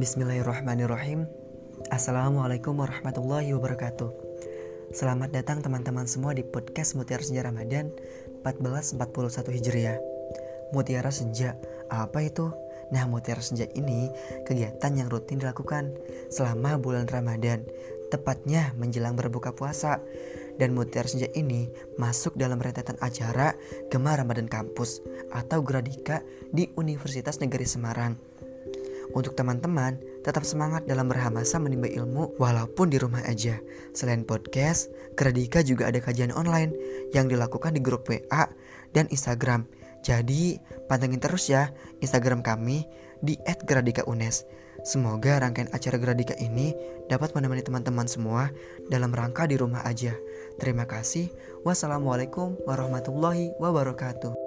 Bismillahirrahmanirrahim. Assalamualaikum warahmatullahi wabarakatuh. Selamat datang teman-teman semua di podcast Mutiara Senja Ramadan 1441 Hijriah. Mutiara Senja, apa itu? Nah Mutiara Senja ini kegiatan yang rutin dilakukan selama bulan Ramadan Tepatnya menjelang berbuka puasa. Dan Mutiara Senja ini masuk dalam rentetan acara Gemar Ramadan Kampus atau Gradika di Universitas Negeri Semarang untuk teman-teman, tetap semangat dalam berhamasa menimba ilmu walaupun di rumah aja. Selain podcast, Kredika juga ada kajian online yang dilakukan di grup WA dan Instagram. Jadi, pantengin terus ya Instagram kami di @gradikaunes. Semoga rangkaian acara Gradika ini dapat menemani teman-teman semua dalam rangka di rumah aja. Terima kasih. Wassalamualaikum warahmatullahi wabarakatuh.